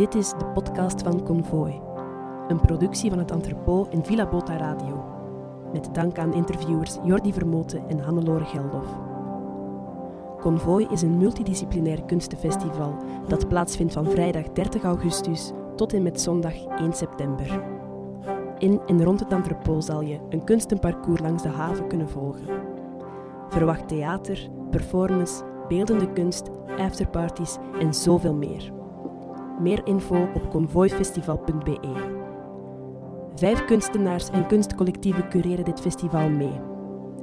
Dit is de podcast van Convoy, een productie van het Entrepot en Villa Bota Radio. Met dank aan interviewers Jordi Vermoten en Hannelore Geldof. Convoy is een multidisciplinair kunstenfestival dat plaatsvindt van vrijdag 30 augustus tot en met zondag 1 september. In en rond het Entrepot zal je een kunstenparcours langs de haven kunnen volgen. Verwacht theater, performance, beeldende kunst, afterparties en zoveel meer. Meer info op convoyfestival.be. Vijf kunstenaars en kunstcollectieven cureren dit festival mee.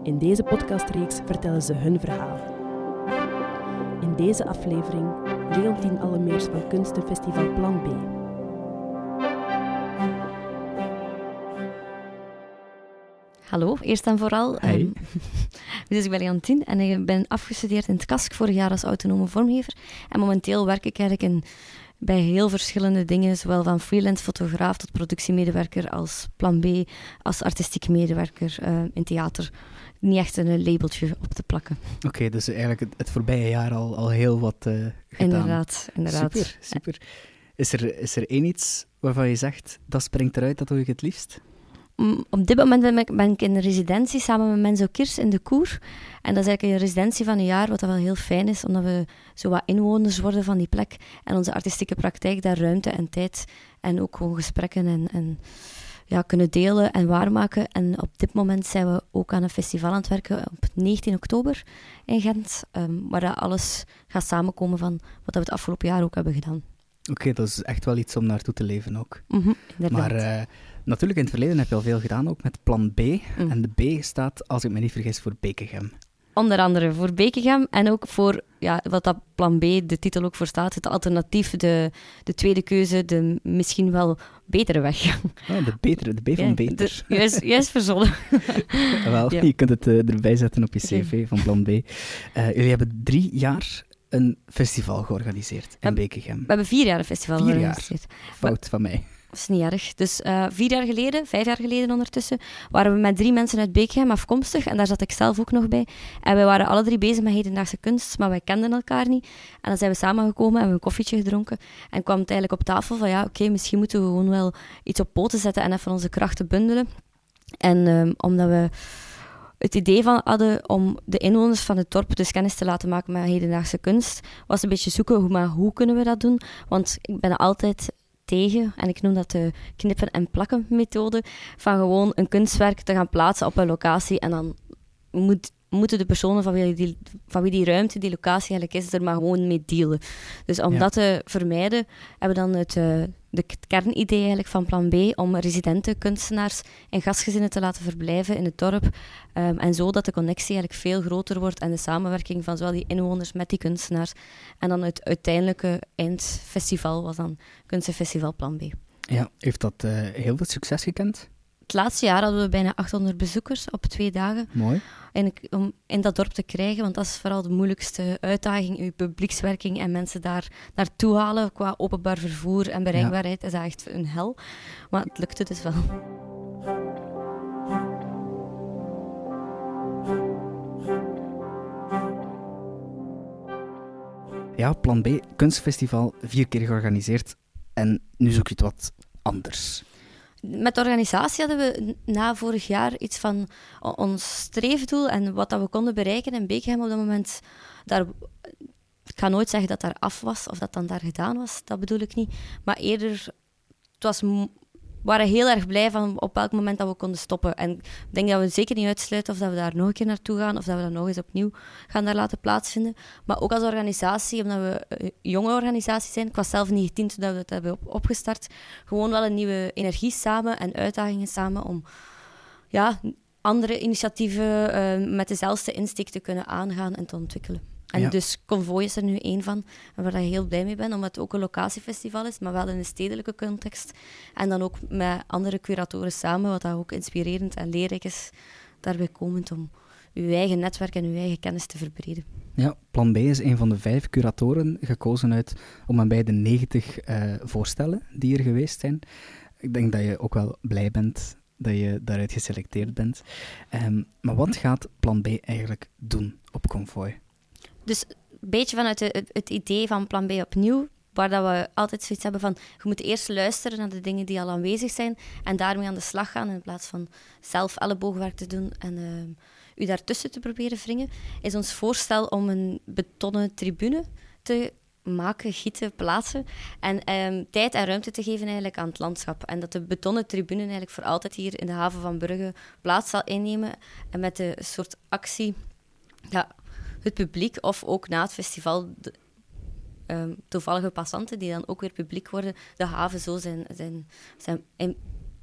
In deze podcastreeks vertellen ze hun verhaal. In deze aflevering Leontien Allemeers van Kunstenfestival Plan B. Hallo, eerst en vooral. Hey. Um, dus ik ben Leontien en ik ben afgestudeerd in het KASK vorig jaar als autonome vormgever. En momenteel werk ik eigenlijk in, bij heel verschillende dingen, zowel van freelance fotograaf tot productiemedewerker, als plan B, als artistiek medewerker uh, in theater. Niet echt een labeltje op te plakken. Oké, okay, dus eigenlijk het, het, voorbije jaar al, al heel wat uh, gedaan. Inderdaad, inderdaad. Super, super. Is er, is er één iets waarvan je zegt, dat springt eruit, dat doe ik het liefst? Op dit moment ben ik, ben ik in een residentie samen met Menzo Kirs in de Koer. En dat is eigenlijk een residentie van een jaar, wat wel heel fijn is, omdat we zo wat inwoners worden van die plek. En onze artistieke praktijk daar ruimte en tijd en ook gewoon gesprekken en, en ja, kunnen delen en waarmaken. En op dit moment zijn we ook aan een festival aan het werken op 19 oktober in Gent, um, waar dat alles gaat samenkomen van wat we het afgelopen jaar ook hebben gedaan. Oké, okay, dat is echt wel iets om naartoe te leven ook. Mm -hmm, maar uh, natuurlijk, in het verleden heb je al veel gedaan, ook met plan B. Mm. En de B staat, als ik me niet vergis, voor Bekegem. Onder andere voor Bekegem en ook voor ja, wat dat plan B, de titel ook voor staat, het alternatief, de, de tweede keuze, de misschien wel betere weg. Oh, de betere, de B van ja, beter. De, juist, juist verzonnen. wel, ja. je kunt het uh, erbij zetten op je cv okay. van plan B. Uh, jullie hebben drie jaar een festival georganiseerd in Bekegem. We hebben vier jaar een festival vier georganiseerd. Jaar. Fout van mij. Dat is niet erg. Dus uh, vier jaar geleden, vijf jaar geleden ondertussen, waren we met drie mensen uit Bekegem afkomstig. En daar zat ik zelf ook nog bij. En wij waren alle drie bezig met hedendaagse kunst, maar wij kenden elkaar niet. En dan zijn we samengekomen, hebben we een koffietje gedronken. En kwam het eigenlijk op tafel van, ja, oké, misschien moeten we gewoon wel iets op poten zetten en even onze krachten bundelen. En um, omdat we het idee van hadden om de inwoners van het dorp dus kennis te laten maken met hedendaagse kunst, was een beetje zoeken, maar hoe kunnen we dat doen? Want ik ben altijd tegen, en ik noem dat de knippen- en plakken methode, van gewoon een kunstwerk te gaan plaatsen op een locatie en dan moet, moeten de personen van wie, die, van wie die ruimte, die locatie eigenlijk is, er maar gewoon mee dealen. Dus om ja. dat te vermijden, hebben we dan het, uh, de kernidee eigenlijk van plan B om residenten, kunstenaars en gastgezinnen te laten verblijven in het dorp. Um, en zo dat de connectie eigenlijk veel groter wordt en de samenwerking van zowel die inwoners met die kunstenaars. En dan het uiteindelijke eindfestival was dan Kunstenfestival Plan B. Ja, heeft dat uh, heel veel succes gekend? Het laatste jaar hadden we bijna 800 bezoekers op twee dagen. Mooi. En om in dat dorp te krijgen, want dat is vooral de moeilijkste uitdaging, uw publiekswerking en mensen daar naartoe halen qua openbaar vervoer en bereikbaarheid, ja. is dat echt een hel. Maar het lukte dus wel. Ja, Plan B, kunstfestival, vier keer georganiseerd. En nu zoek je het wat anders. Met de organisatie hadden we na vorig jaar iets van ons streefdoel en wat dat we konden bereiken in Beekhem op dat moment. Daar, ik ga nooit zeggen dat daar af was of dat dan daar gedaan was, dat bedoel ik niet. Maar eerder, het was, waren heel erg blij van op welk moment dat we konden stoppen. En ik denk dat we zeker niet uitsluiten of dat we daar nog een keer naartoe gaan of dat we dat nog eens opnieuw gaan daar laten plaatsvinden. Maar ook als organisatie, omdat we een jonge organisatie zijn, ik was zelf 19 toen we dat hebben op, opgestart, gewoon wel een nieuwe energie samen en uitdagingen samen om ja, andere initiatieven uh, met dezelfde insteek te kunnen aangaan en te ontwikkelen. En ja. dus Convoy is er nu één van, waar ik heel blij mee ben, omdat het ook een locatiefestival is, maar wel in een stedelijke context. En dan ook met andere curatoren samen, wat dat ook inspirerend en leerrijk is, daarbij komend om uw eigen netwerk en uw eigen kennis te verbreden. Ja, Plan B is een van de vijf curatoren gekozen uit om en bij de 90 uh, voorstellen die er geweest zijn. Ik denk dat je ook wel blij bent dat je daaruit geselecteerd bent. Um, maar wat gaat Plan B eigenlijk doen op Convoy? Dus een beetje vanuit het, idee van Plan B opnieuw waar dat we altijd zoiets hebben van, je moet eerst luisteren naar de dingen die al aanwezig zijn en daarmee aan de slag gaan in plaats van zelf elleboogwerk te doen en uh, u daartussen te proberen wringen, is ons voorstel om een betonnen tribune te maken, gieten, plaatsen. En ehm, tijd en ruimte te geven eigenlijk aan het landschap. En dat de betonnen tribune eigenlijk voor altijd hier in de haven van Brugge plaats zal innemen. En met de soort actie, het publiek of ook na het festival de, um, toevallige passanten die dan ook weer publiek worden, de haven zo zijn, zijn, zijn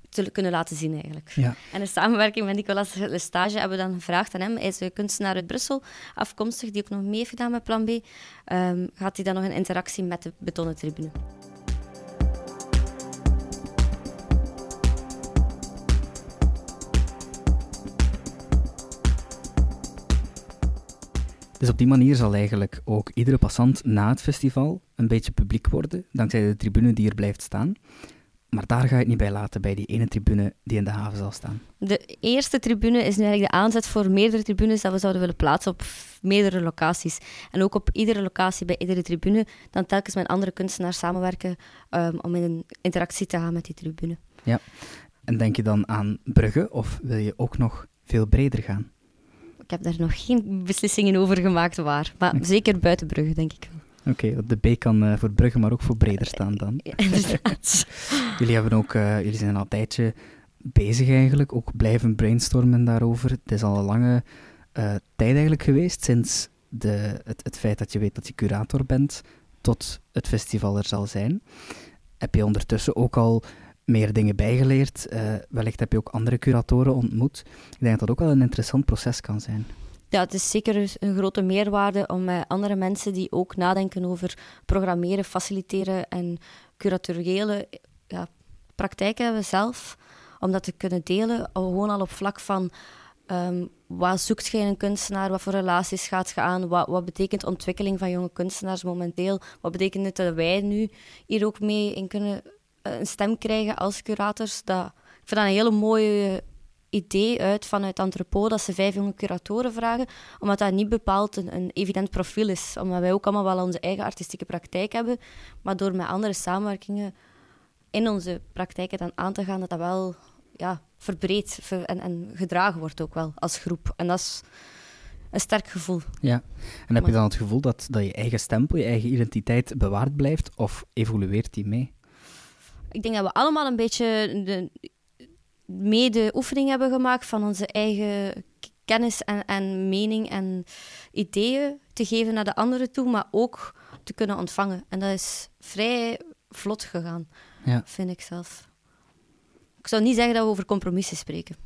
te kunnen laten zien eigenlijk. Ja. En in samenwerking met Nicolas Lestage hebben we dan gevraagd aan hem, hij is een kunstenaar uit Brussel, afkomstig, die ook nog mee heeft gedaan met Plan B, um, gaat hij dan nog een interactie met de betonnen tribune. Dus op die manier zal eigenlijk ook iedere passant na het festival een beetje publiek worden, dankzij de tribune die er blijft staan. Maar daar ga je het niet bij laten, bij die ene tribune die in de haven zal staan. De eerste tribune is nu eigenlijk de aanzet voor meerdere tribunes dat we zouden willen plaatsen op meerdere locaties. En ook op iedere locatie, bij iedere tribune, dan telkens met andere kunstenaars samenwerken um, om in een interactie te gaan met die tribune. Ja, en denk je dan aan Brugge of wil je ook nog veel breder gaan? Ik heb daar nog geen beslissingen over gemaakt waar, maar zeker buiten Brugge, denk ik wel. Oké, okay, de B kan uh, voor Brugge, maar ook voor breder staan dan. jullie, hebben ook, uh, jullie zijn al een tijdje bezig eigenlijk, ook blijven brainstormen daarover. Het is al een lange uh, tijd eigenlijk geweest, sinds de, het, het feit dat je weet dat je curator bent, tot het festival er zal zijn. Heb je ondertussen ook al meer dingen bijgeleerd? wellicht heb je ook andere curatoren ontmoet. Ik denk dat dat ook wel een interessant proces kan zijn ja, het is zeker een grote meerwaarde om met andere mensen die ook nadenken over programmeren, faciliteren en curatoriële ja, praktijken hebben zelf, om dat te kunnen delen. Gewoon al op vlak van um, wat zoekt je in een kunstenaar, wat voor relaties gaat je aan, wat, wat betekent ontwikkeling van jonge kunstenaars momenteel, wat betekent het dat wij nu hier ook mee in kunnen eh, een stem krijgen als curators. Dat, ik vind dat een hele mooie idee uit vanuit Antropo dat ze vijf jonge curatoren vragen, omdat dat niet bepaald een, een, evident profiel is. Omdat wij ook allemaal wel onze eigen artistieke praktijk hebben, maar door met andere samenwerkingen in onze praktijken dan aan te gaan, dat dat wel ja, verbreed en, en gedragen wordt ook wel als groep. En dat is een sterk gevoel. Ja, en heb je dan het gevoel dat, dat je eigen stempel, je eigen identiteit bewaard blijft, of evolueert die mee? Ik denk dat we allemaal een beetje de, mede oefening hebben gemaakt van onze eigen kennis en, en mening en ideeën te geven naar de anderen toe, maar ook te kunnen ontvangen. En dat is vrij vlot gegaan, ja. vind ik zelf. Ik zou niet zeggen dat we over compromissen spreken.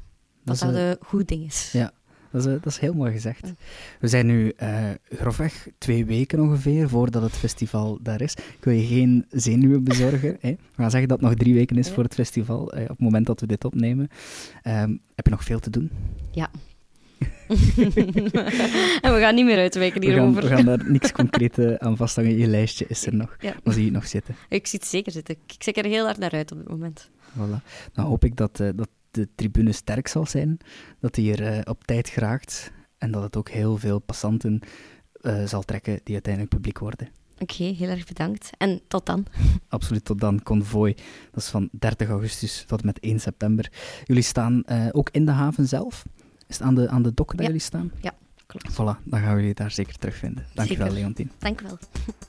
Dat dat, een goed ding is. Ja, dat is, eh, dat is heel mooi gezegd. We zijn nu uh, grofweg twee weken ongeveer voordat het festival daar is. Ik wil je geen zenuwen bezorgen. Hè. We gaan zeggen dat het nog drie weken is voor het festival, eh, op het moment dat we dit opnemen. Um, heb je nog veel te doen? Ja. en we gaan niet meer uitwijken hierover. We gaan, we gaan daar niks concreet aan vasthangen. Je lijstje is er nog. Ja. Maar zie je het nog zitten? Ik zie het zeker zitten. Ik kijk er heel hard naar uit op dit moment. Voilà. Dan hoop ik dat, uh, dat de tribune sterk zal zijn, dat hij er uh, op tijd geraakt en dat het ook heel veel passanten uh, zal trekken die uiteindelijk publiek worden. Oké, okay, heel erg bedankt. En tot dan. Absoluut, tot dan. Convoy, dat is van 30 augustus tot met 1 september. Jullie staan uh, ook in de haven zelf? Is het aan de, aan de dokken dat jullie staan? Ja, klopt. Voilà, dan gaan we jullie daar zeker terugvinden. Dankjewel, zeker. Leontien. Dank je wel.